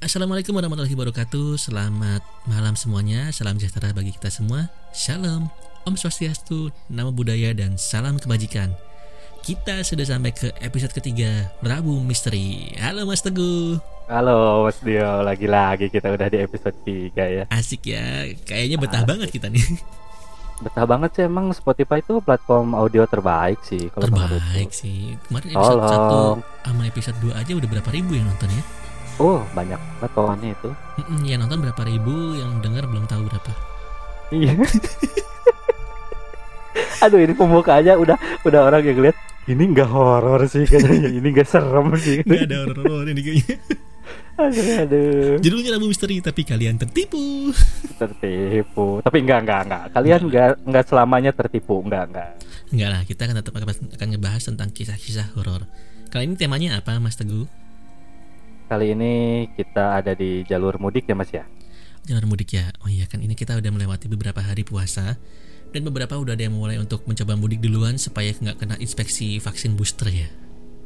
Assalamualaikum warahmatullahi wabarakatuh. Selamat malam semuanya. Salam sejahtera bagi kita semua. Shalom. Om Swastiastu Nama budaya dan salam kebajikan. Kita sudah sampai ke episode ketiga Rabu Misteri. Halo Mas Teguh. Halo Mas Dio. Lagi-lagi kita udah di episode 3 ya. Asik ya. Kayaknya betah Asik. banget kita nih. Betah banget sih. Emang Spotify itu platform audio terbaik sih kalau Terbaik sih. Kemarin episode Tolong. 1 sama episode 2 aja udah berapa ribu yang nonton ya Oh. Banyak banget itu. Ya nonton berapa ribu Yang denger belum tahu berapa. Iya. Aduh ini pembuka aja udah udah orang yang lihat ini nggak horor sih kayaknya. Ini nggak serem sih. Nggak ada horor ini kayaknya. Aduh, aduh. judulnya Rabu Misteri tapi kalian tertipu. Tertipu. Tapi enggak enggak enggak kalian enggak enggak selamanya tertipu. Enggak enggak enggak lah kita akan tetap akan ngebahas tentang kisah-kisah horor. Kali ini temanya apa Mas Teguh Kali ini kita ada di jalur mudik ya Mas ya? Jalur mudik ya. Oh iya kan ini kita udah melewati beberapa hari puasa dan beberapa udah ada yang mulai untuk mencoba mudik duluan supaya nggak kena inspeksi vaksin booster ya.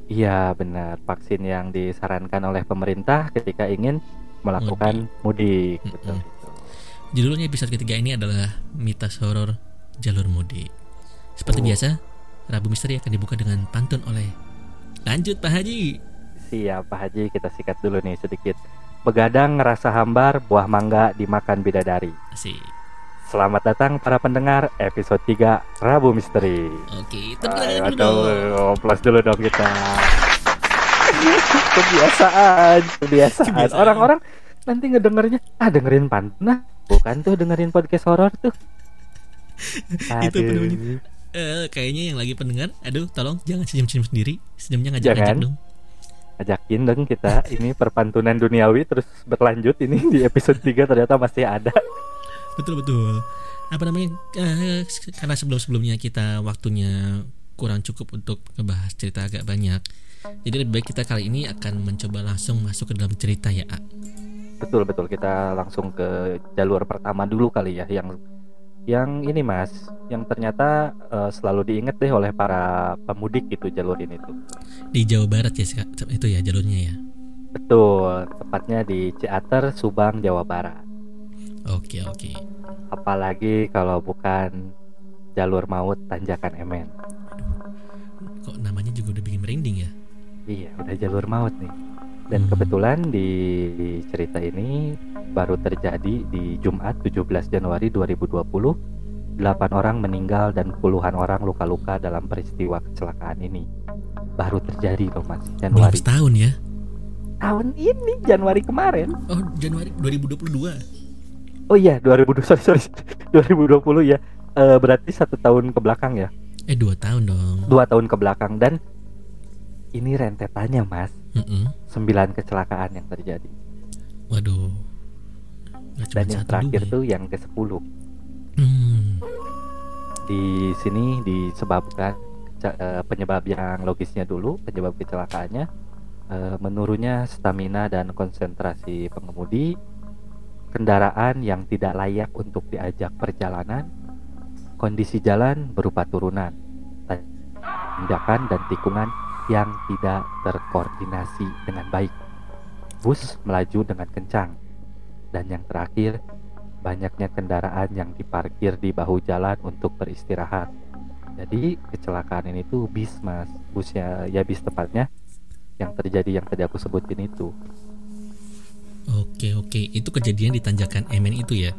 Iya benar, vaksin yang disarankan oleh pemerintah ketika ingin melakukan mudik. mudik. Betul, betul. Judulnya episode ketiga ini adalah mitos horor jalur mudik. Seperti oh. biasa, Rabu Misteri akan dibuka dengan pantun oleh Lanjut Pak Haji. Siap Pak Haji. Kita sikat dulu nih sedikit. Begadang ngerasa hambar buah mangga dimakan bidadari. Asik. Selamat datang para pendengar episode 3 Rabu Misteri. Oke tepuk dulu dong. Plus dulu dong kita. Kebiasaan Kebiasaan. Orang-orang nanti ngedengernya Ah dengerin pantun Bukan tuh dengerin podcast horor tuh. Itu penuhnya Uh, kayaknya yang lagi pendengar, aduh, tolong jangan senyum-senyum sendiri, senyumnya ngajak-ngajak dong ajakin dong kita. Ini perpantunan duniawi terus berlanjut. Ini di episode 3 ternyata masih ada. Betul betul. Apa namanya? Uh, karena sebelum sebelumnya kita waktunya kurang cukup untuk ngebahas cerita agak banyak jadi lebih baik kita kali ini akan mencoba langsung masuk ke dalam cerita ya A. betul betul. Kita langsung ke jalur pertama dulu kali ya yang yang ini mas yang ternyata uh, selalu diingat deh oleh para pemudik itu jalur ini tuh di Jawa Barat ya itu ya jalurnya ya? Betul tepatnya di Ciater Subang Jawa Barat. Oke oke. Apalagi kalau bukan jalur maut Tanjakan Emen. Aduh, kok namanya juga udah bikin merinding ya? Iya udah jalur maut nih dan hmm. kebetulan di cerita ini baru terjadi di Jumat 17 Januari 2020. 8 orang meninggal dan puluhan orang luka-luka dalam peristiwa kecelakaan ini. Baru terjadi loh Mas, Januari. Belum tahun ya? Tahun ini Januari kemarin. Oh, Januari 2022. Oh iya, 2020 sorry sorry. 2020 ya. E, berarti satu tahun ke belakang ya? Eh dua tahun dong. Dua tahun ke belakang dan ini rentetannya mas mm -mm. sembilan kecelakaan yang terjadi waduh dan yang terakhir ya? tuh yang ke sepuluh mm. di sini disebabkan uh, penyebab yang logisnya dulu penyebab kecelakaannya uh, menurunnya stamina dan konsentrasi pengemudi kendaraan yang tidak layak untuk diajak perjalanan kondisi jalan berupa turunan tanjakan dan tikungan yang tidak terkoordinasi dengan baik. Bus melaju dengan kencang. Dan yang terakhir, banyaknya kendaraan yang diparkir di bahu jalan untuk beristirahat. Jadi kecelakaan ini tuh bis mas, busnya ya bis tepatnya yang terjadi yang tadi aku sebutin itu. Oke oke, itu kejadian di Tanjakan Emen itu ya?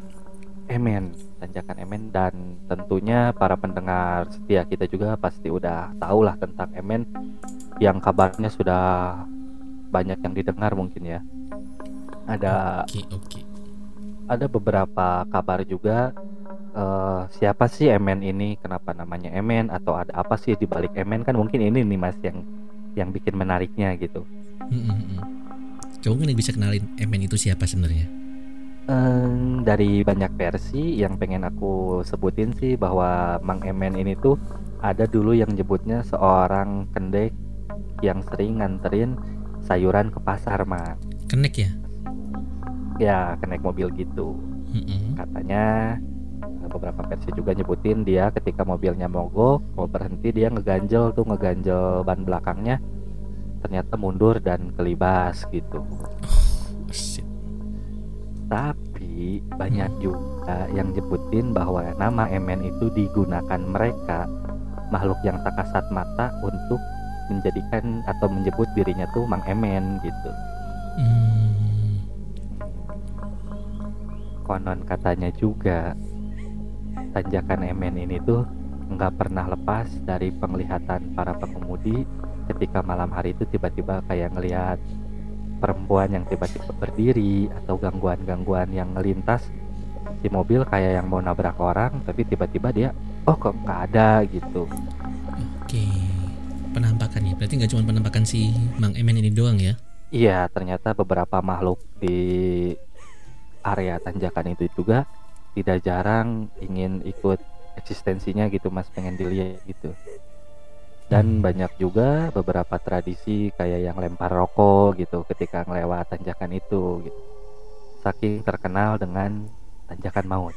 Emen, Tanjakan Emen dan tentunya para pendengar setia kita juga pasti udah tahu lah tentang Emen yang kabarnya sudah banyak yang didengar mungkin ya. Ada okay, okay. Ada beberapa kabar juga uh, siapa sih Emen ini, kenapa namanya Emen atau ada apa sih di balik Emen kan mungkin ini nih Mas yang yang bikin menariknya gitu. Mm -hmm. Coba mungkin bisa kenalin Emen itu siapa sebenarnya? Um, dari banyak versi yang pengen aku sebutin sih bahwa Mang Emen ini tuh ada dulu yang nyebutnya seorang kendek yang sering nganterin sayuran ke pasar mas kenek ya? Ya kenek mobil gitu. Mm-hmm. katanya eh, beberapa versi juga nyebutin dia ketika mobilnya mogok mau berhenti dia ngeganjel tuh ngeganjel ban belakangnya. Ternyata mundur dan kelibas gitu. Oh, Tapi banyak juga yang nyebutin bahwa nama Emen itu digunakan mereka makhluk yang tak kasat mata untuk menjadikan atau menyebut dirinya tuh Mang Emen gitu. Hmm. Konon katanya juga tanjakan Emen ini tuh nggak pernah lepas dari penglihatan para pengemudi ketika malam hari itu tiba-tiba kayak ngelihat perempuan yang tiba-tiba berdiri atau gangguan-gangguan yang ngelintas di mobil kayak yang mau nabrak orang tapi tiba-tiba dia oh kok nggak ada? gitu. Oke penampakannya berarti nggak cuma penampakan si Mang Emen ini doang ya? Iya ternyata beberapa makhluk di area tanjakan itu juga tidak jarang ingin ikut eksistensinya gitu mas pengen dilihat gitu dan banyak juga beberapa tradisi kayak yang lempar rokok gitu ketika ngelewat tanjakan itu gitu. Saking terkenal dengan tanjakan maut.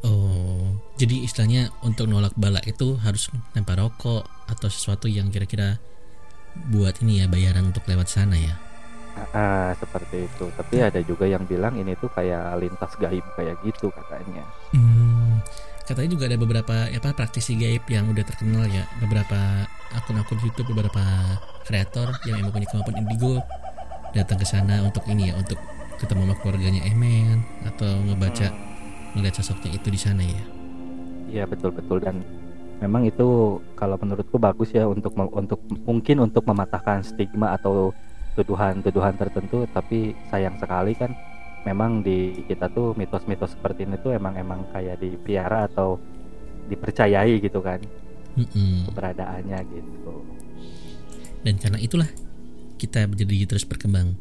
Oh jadi istilahnya untuk nolak bala itu harus lempar rokok atau sesuatu yang kira-kira buat ini ya bayaran untuk lewat sana ya? Ah, seperti itu. Tapi ada juga yang bilang ini tuh kayak lintas gaib kayak gitu katanya. Hmm, katanya juga ada beberapa ya apa praktisi gaib yang udah terkenal ya. Beberapa akun-akun YouTube beberapa kreator yang emang punya kemampuan indigo datang ke sana untuk ini ya untuk ketemu sama keluarganya Emen atau ngebaca hmm. melihat sosoknya itu di sana ya. Iya betul betul. Dan memang itu kalau menurutku bagus ya untuk untuk mungkin untuk mematahkan stigma atau tuduhan-tuduhan tertentu tapi sayang sekali kan memang di kita tuh mitos-mitos seperti ini tuh emang emang kayak dipelihara atau dipercayai gitu kan. Mm-hmm. keberadaannya gitu. Dan karena itulah kita menjadi terus berkembang.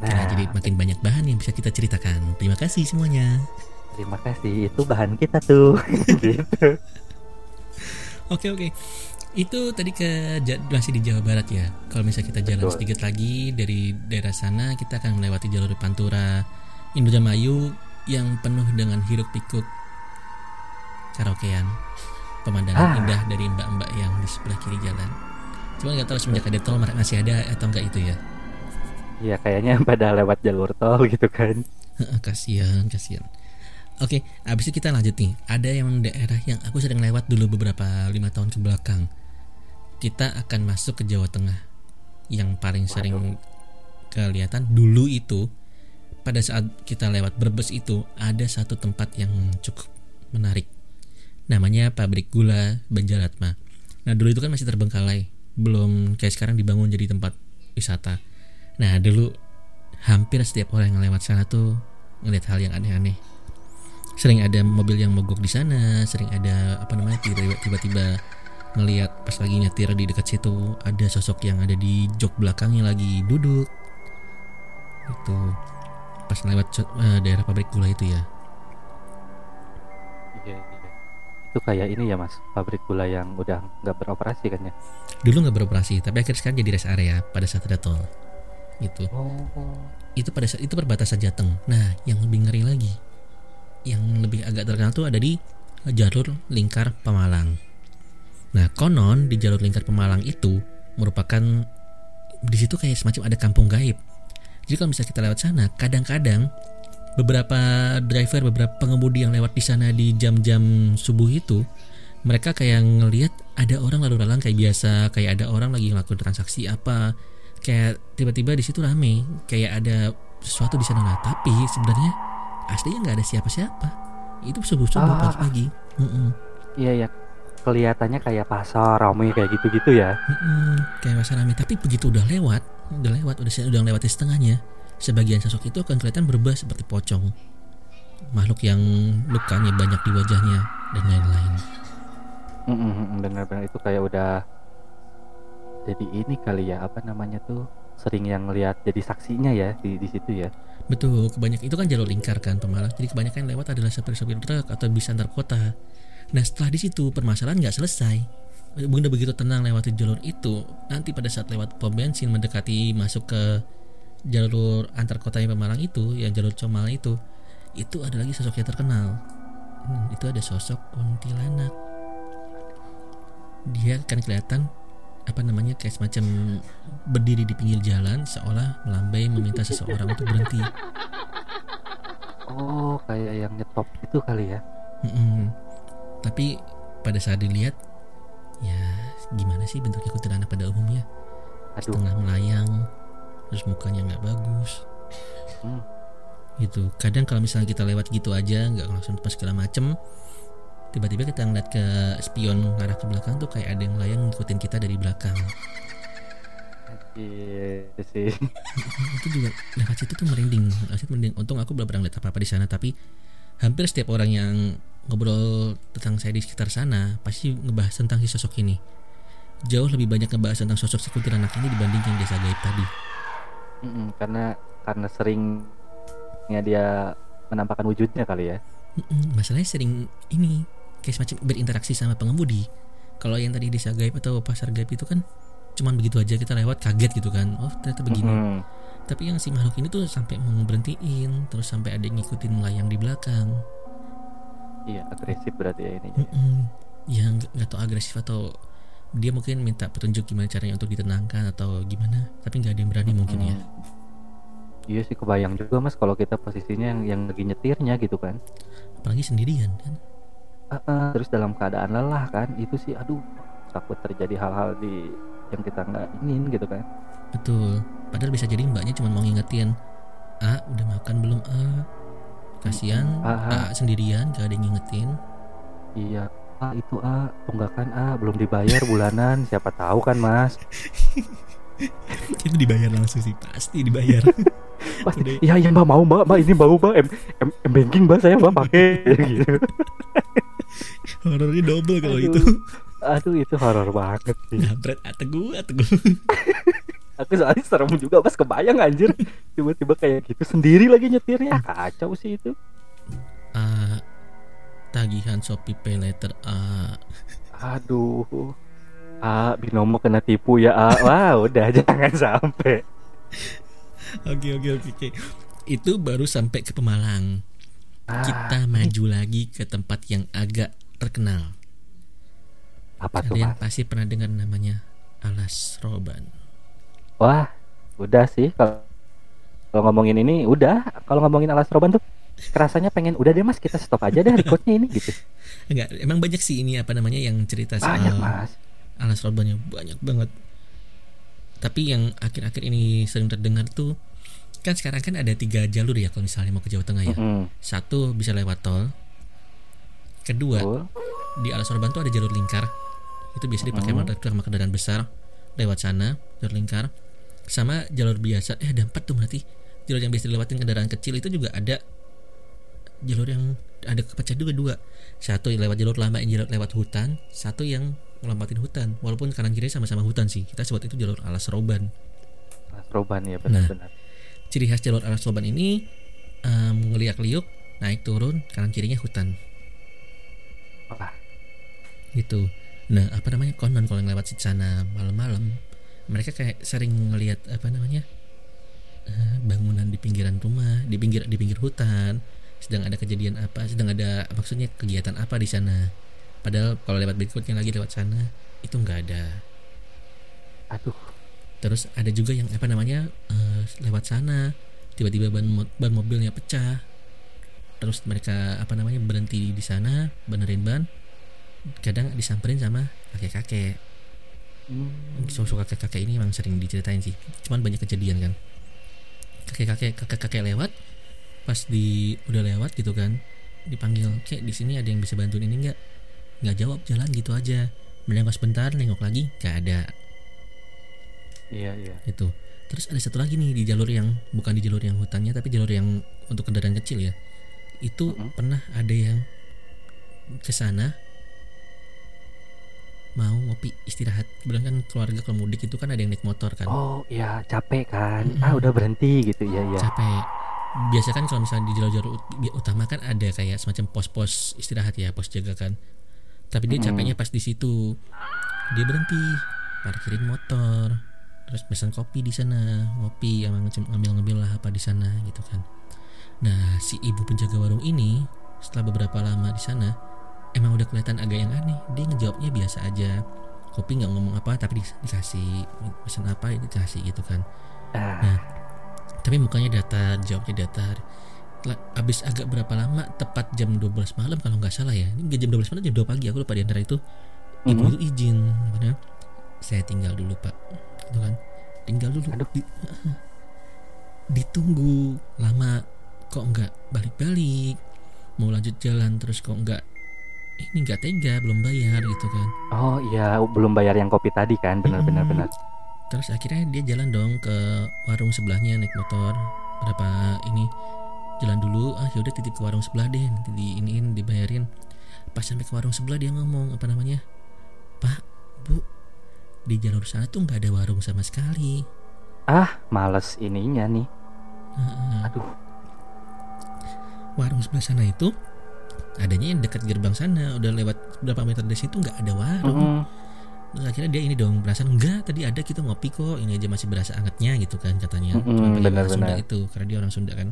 Nah, karena jadi makin banyak bahan yang bisa kita ceritakan. Terima kasih semuanya. Terima kasih itu bahan kita tuh. Gitu. Oke oke itu tadi ke masih di Jawa Barat ya. Kalau misalnya kita jalan Betul. sedikit lagi dari daerah sana, kita akan melewati jalur Pantura, Indramayu yang penuh dengan hiruk pikuk karaokean, pemandangan ah. indah dari mbak-mbak yang di sebelah kiri jalan. Cuma nggak tahu semenjak ada tol masih ada atau enggak itu ya. Iya kayaknya pada lewat jalur tol gitu kan. kasihan, kasihan. Oke, abis itu kita lanjut nih. Ada yang daerah yang aku sedang lewat dulu beberapa lima tahun ke belakang kita akan masuk ke Jawa Tengah. Yang paling sering kelihatan dulu itu pada saat kita lewat Brebes itu ada satu tempat yang cukup menarik. Namanya pabrik gula Banjaratma nah dulu itu kan masih terbengkalai. Belum kayak sekarang dibangun jadi tempat wisata. Nah dulu hampir setiap orang yang lewat sana tuh ngeliat hal yang aneh-aneh. Sering ada mobil yang mogok di sana sering ada apa namanya tiba-tiba ngelihat pas lagi nyetir di dekat situ ada sosok yang ada di jok belakangnya lagi duduk. Itu pas lewat uh, daerah pabrik gula itu ya. Iya, iya. Itu kayak ini ya mas. Pabrik gula yang udah nggak beroperasi kan ya? Dulu nggak beroperasi tapi akhirnya sekarang jadi rest area pada saat ada tol. Gitu. Oh. itu pada saat itu perbatasan Jateng. Nah yang lebih ngeri lagi yang lebih agak terkenal tuh ada di jalur lingkar Pemalang Nah, konon di jalur lingkar Pemalang itu merupakan di situ kayak semacam ada kampung gaib. Jadi kalau misalnya kita lewat sana, kadang-kadang beberapa driver, beberapa pengemudi yang lewat di sana di jam-jam subuh itu, mereka kayak ngelihat ada orang lalu lalang kayak biasa, kayak ada orang lagi ngelakuin transaksi apa, kayak tiba-tiba di situ rame, kayak ada sesuatu di sana lah. Tapi sebenarnya aslinya nggak ada siapa-siapa. Itu subuh-subuh ah. pagi-pagi. Iya ya, kelihatannya kayak pasar ramai kayak gitu-gitu ya. Hmm, kayak pasar ramai tapi begitu udah lewat udah lewat udah udah lewati setengahnya sebagian sosok itu akan kelihatan berubah seperti pocong. Makhluk yang lukanya banyak di wajahnya dan lain-lain. Benar-benar itu kayak udah jadi ini kali ya apa namanya tuh sering yang lihat jadi saksinya ya di di situ ya. Betul kebanyakan itu kan jalur lingkar kan pemalang jadi kebanyakan lewat adalah sopir-sopir truk atau bis antar kota Nah setelah di situ permasalahan nggak selesai. Bunda begitu tenang lewati jalur itu, nanti pada saat lewat pom bensin mendekati masuk ke jalur antar kotanya Pemalang itu, yang jalur Comal itu, itu ada lagi sosok yang terkenal. Hmm, itu ada sosok kuntilanak. Dia kan kelihatan apa namanya kayak semacam berdiri di pinggir jalan seolah melambai meminta seseorang untuk berhenti. Oh, kayak yang nyetop itu kali ya. Mm-mm. Tapi pada saat dilihat, ya gimana sih bentuknya kuntilanak pada umumnya? Aduh. Setengah melayang, terus mukanya nggak bagus. Hmm. Gitu. Kadang kalau misalnya kita lewat gitu aja, nggak langsung pas segala macem, tiba-tiba kita ngeliat ke spion arah ke belakang tuh kayak ada yang layang ngikutin kita dari belakang iya sih itu juga lewat situ tuh merinding Asyik merinding untung aku belum pernah lihat apa-apa di sana tapi hampir setiap orang yang ngobrol tentang saya di sekitar sana pasti ngebahas tentang si sosok ini. Jauh lebih banyak ngebahas tentang sosok si anak ini dibanding yang desa gaib tadi. Mm -mm, karena karena seringnya dia menampakkan wujudnya kali ya. Mm -mm, masalahnya sering ini kayak semacam berinteraksi sama pengemudi. Kalau yang tadi desa gaib atau pasar gaib itu kan cuman begitu aja kita lewat kaget gitu kan. Oh ternyata begini. Mm -hmm. tapi yang si makhluk ini tuh sampai mau berhentiin terus sampai ada yang ngikutin melayang di belakang iya agresif berarti ya ini -mm. ya nggak tahu agresif atau dia mungkin minta petunjuk gimana caranya untuk ditenangkan atau gimana tapi nggak ada yang berani mm -hmm. mungkin ya. Iya sih kebayang juga mas kalau kita posisinya yang yang lagi nyetirnya gitu kan. Apalagi sendirian kan? Uh, uh, terus dalam keadaan lelah kan itu sih aduh takut terjadi hal-hal di yang kita nggak ingin gitu kan. Betul. Padahal bisa jadi mbaknya cuma mau ngingetin ah udah makan belum ah kasihan ah, sendirian gak ada yang ngingetin. Iya ah itu ah tunggakan ah belum dibayar bulanan siapa tahu kan mas? Itu dibayar langsung sih pasti dibayar. Pasti. Iya iya mbak mau mbak mbak ini mau mbak m, m, m banking mbak saya mbak pakai gitu. Horornya double kalau itu. Aduh itu horor banget sih. Nabret ategu ategu aku soalnya serem juga pas kebayang anjir. Tiba-tiba kayak gitu sendiri lagi nyetirnya. Kacau sih itu. Uh, tagihan Shopee Pay Letter A. Aduh. A binomo kena tipu ya A. Wah udah jangan sampai. Oke oke oke itu baru sampai ke Pemalang. Ah. kita maju lagi ke tempat yang agak terkenal. Apa Kalian tuh pasti pernah dengar namanya Alas Roban wah udah sih kalau kalau ngomongin ini udah kalau ngomongin Alas Roban tuh kerasanya pengen udah deh mas kita stop aja deh recordnya ini gitu. Enggak emang banyak sih ini apa namanya yang cerita soal banyak mas. alas robannya banyak banget. Tapi yang akhir-akhir ini sering terdengar tuh kan sekarang kan ada tiga jalur ya kalau misalnya mau ke Jawa Tengah ya. Mm -hmm. satu bisa lewat tol. Kedua oh. di alas roban tuh ada jalur lingkar. Itu biasa dipakai mm -hmm. sama kendaraan besar. Lewat sana jalur lingkar sama jalur biasa. Eh ada empat tuh berarti. Jalur yang biasa dilewatin kendaraan kecil itu juga ada jalur yang ada kepecah juga dua. Satu yang lewat jalur lama yang jalur lewat hutan. Satu yang melompatin hutan. Walaupun kanan kiri sama-sama hutan sih. Kita sebut itu jalur alas roban. Alas roban ya benar-benar nah, ciri khas jalur alas roban ini um, ngeliak liuk naik turun kanan kirinya hutan. Wah. gitu. Nah apa namanya? Konon kalau yang lewat sana malam-malam mereka kayak sering ngelihat apa namanya uh, bangunan di pinggiran rumah di pinggir di pinggir hutan sedang ada kejadian apa sedang ada maksudnya kegiatan apa di sana. Padahal kalau lewat berikutnya lagi lewat sana itu nggak ada. Aduh. Terus ada juga yang apa namanya uh, lewat sana tiba-tiba ban ban mobilnya pecah. Terus mereka apa namanya berhenti di sana benerin ban kadang disamperin sama kakek-kakek hmm. sosok kakek-kakek ini memang sering diceritain sih. Cuman banyak kejadian kan. Kakek-kakek kakek-kakek lewat pas di udah lewat gitu kan dipanggil kayak di sini ada yang bisa bantuin ini enggak nggak jawab jalan gitu aja. Menengok sebentar nengok lagi nggak ada. Iya iya. Itu terus ada satu lagi nih di jalur yang bukan di jalur yang hutannya tapi jalur yang untuk kendaraan kecil ya. Itu uh -huh. pernah ada yang ke sana mau ngopi istirahat. Bilang kan keluarga kalau mudik itu kan ada yang naik motor kan. Oh iya capek kan? Mm -hmm. ah udah berhenti gitu ya ya capek. Biasa kan kalau misalnya di jalur-jalur utama kan ada kayak semacam pos-pos istirahat ya pos jaga kan. Tapi dia capeknya pas di situ. Dia berhenti parkirin motor terus pesan kopi di sana ngopi yang ngambil-ngambil lah apa di sana gitu kan. Nah si ibu penjaga warung ini setelah beberapa lama di sana emang udah kelihatan agak yang aneh. Dia ngejawabnya biasa aja. Kopi nggak ngomong apa tapi dikasih pesan apa dikasih gitu kan. Ah. nah tapi mukanya datar jawabnya datar habis agak berapa lama? Tepat jam 12 malam kalau nggak salah ya. Ini jam 12 malam jam 2 pagi. Aku lupa di antara itu. Ibu mm -hmm. itu izin benar saya tinggal dulu pak. Itu kan. Tinggal dulu. Aduh. Di, ditunggu lama. Kok nggak balik-balik? Mau lanjut jalan terus kok nggak ini nggak tega belum bayar gitu kan. Oh iya belum bayar yang kopi tadi kan benar-benar hmm. benar. Terus akhirnya dia jalan dong ke warung sebelahnya naik motor. Berapa ini jalan dulu ah yaudah titip ke warung sebelah deh nanti di iniin dibayarin. Pas sampai ke warung sebelah dia ngomong apa namanya pak bu di jalur sana tuh nggak ada warung sama sekali. Ah males ininya nih. Uh, aduh. Warung sebelah sana itu adanya yang dekat gerbang sana udah lewat berapa meter dari situ nggak ada warung. Mm -hmm. Terus akhirnya dia ini dong perasaan enggak tadi ada kita ngopi kok. Ini aja masih berasa angetnya gitu kan katanya. Mm -hmm, benar, orang Sunda itu karena dia orang Sunda kan.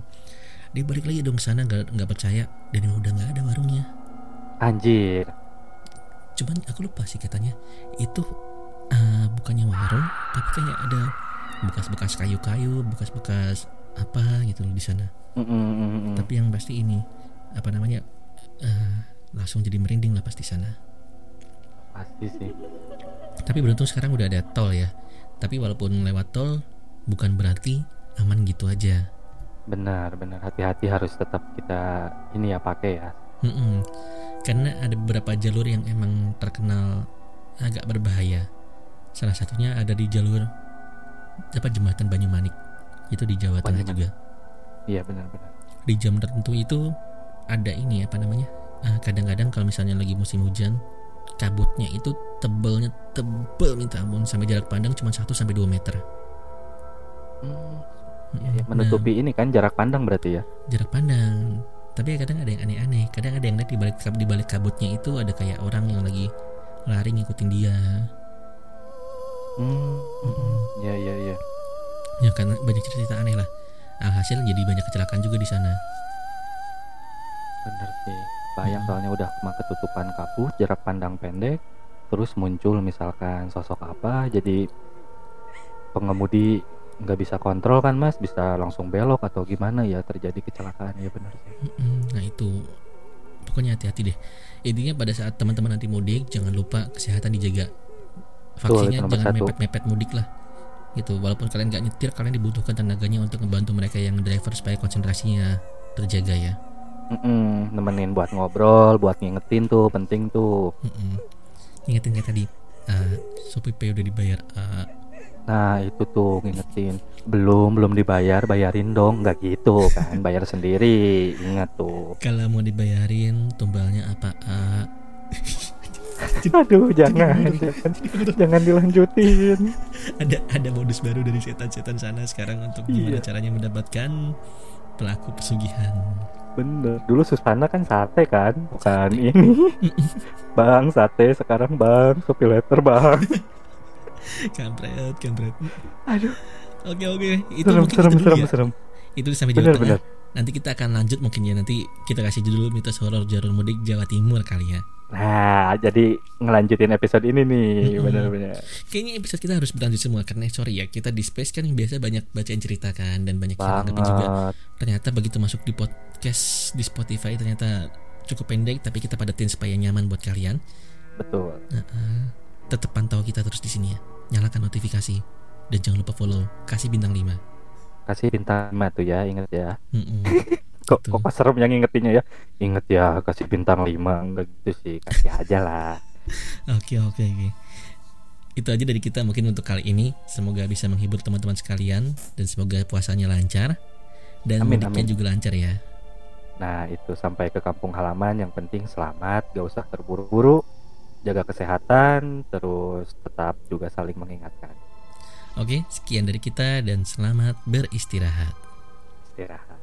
Dia balik lagi dong sana nggak nggak percaya. Dan udah nggak ada warungnya. Anjir. Cuman aku lupa sih katanya itu uh, bukannya warung tapi kayak ada bekas-bekas kayu-kayu bekas-bekas apa gitu loh di sana. Mm -hmm. tapi yang pasti ini apa namanya uh, langsung jadi merinding lah pasti sana. Pasti sih. Tapi beruntung sekarang udah ada tol ya. Tapi walaupun lewat tol bukan berarti aman gitu aja. Benar benar. Hati-hati harus tetap kita ini ya pakai ya. Mm -mm. karena ada beberapa jalur yang emang terkenal agak berbahaya. Salah satunya ada di jalur apa jembatan Banyumanik. Itu di Jawa Tengah juga. Iya benar-benar di jam tertentu itu ada ini apa namanya uh, kadang-kadang kalau misalnya lagi musim hujan kabutnya itu tebelnya tebel minta ampun sampai jarak pandang cuma 1 sampai 2 meter. Hmm. Ya, menutupi nah, ini kan jarak pandang berarti ya. Jarak pandang. Tapi kadang ada yang aneh-aneh. Kadang ada yang lihat di balik di balik kabutnya itu ada kayak orang yang lagi lari ngikutin dia. Hmm. hmm. Ya ya ya. Ya karena banyak cerita aneh lah. Alhasil jadi banyak kecelakaan juga di sana bener sih. Bayang soalnya udah cuma ketutupan kabut jarak pandang pendek terus muncul misalkan sosok apa jadi pengemudi nggak bisa kontrol kan mas? Bisa langsung belok atau gimana ya terjadi kecelakaan. Ya benar sih. Nah itu. Pokoknya hati-hati deh. Intinya pada saat teman-teman nanti mudik jangan lupa kesehatan dijaga. Vaksinnya Tuh, jangan mepet-mepet mudik lah. Gitu. Walaupun kalian nggak nyetir kalian dibutuhkan tenaganya untuk membantu mereka yang driver supaya konsentrasinya terjaga ya Mm-mm, nemenin buat ngobrol, buat ngingetin tuh, penting tuh. Mm-mm. Ngingetin kayak tadi, uh, Shopee Pay udah dibayar. Uh. Nah itu tuh ngingetin, belum belum dibayar, bayarin dong, nggak gitu kan, bayar sendiri, ingat tuh. Kalau mau dibayarin, tumbalnya apa? Uh. Aduh, jangan, jangan, jangan dilanjutin. Ada ada modus baru dari setan-setan sana sekarang untuk gimana iya. caranya mendapatkan pelaku pesugihan. Bener. Dulu Susana kan sate kan, bukan sate. ini. bang sate sekarang bang kopi letter bang. kampret, kampret. Aduh. Oke oke. Itu serem, mungkin serem, itu serem, ya. serem. Itu sampai bener. Bener. Nanti kita akan lanjut mungkin ya nanti kita kasih judul mitos horor jalur mudik Jawa Timur kali ya. Nah, jadi ngelanjutin episode ini nih, benar-benar. Kayaknya episode kita harus berlanjut semua karena sorry ya, kita di space kan biasa banyak bacain cerita kan dan banyak cerita tapi juga ternyata begitu masuk di podcast di Spotify ternyata cukup pendek tapi kita padatin supaya nyaman buat kalian. Betul. Nah, uh, tetap pantau kita terus di sini ya. Nyalakan notifikasi dan jangan lupa follow, kasih bintang 5. Kasih bintang 5 tuh ya, ingat ya. kok kok pas serem yang ingetinnya ya? Inget ya kasih bintang 5 enggak gitu sih kasih aja lah. Oke oke oke. Itu aja dari kita mungkin untuk kali ini. Semoga bisa menghibur teman-teman sekalian dan semoga puasanya lancar. Dan amin, mudiknya amin. juga lancar ya. Nah itu sampai ke kampung halaman. Yang penting selamat gak usah terburu-buru. Jaga kesehatan terus tetap juga saling mengingatkan. Oke sekian dari kita dan selamat beristirahat. Istirahat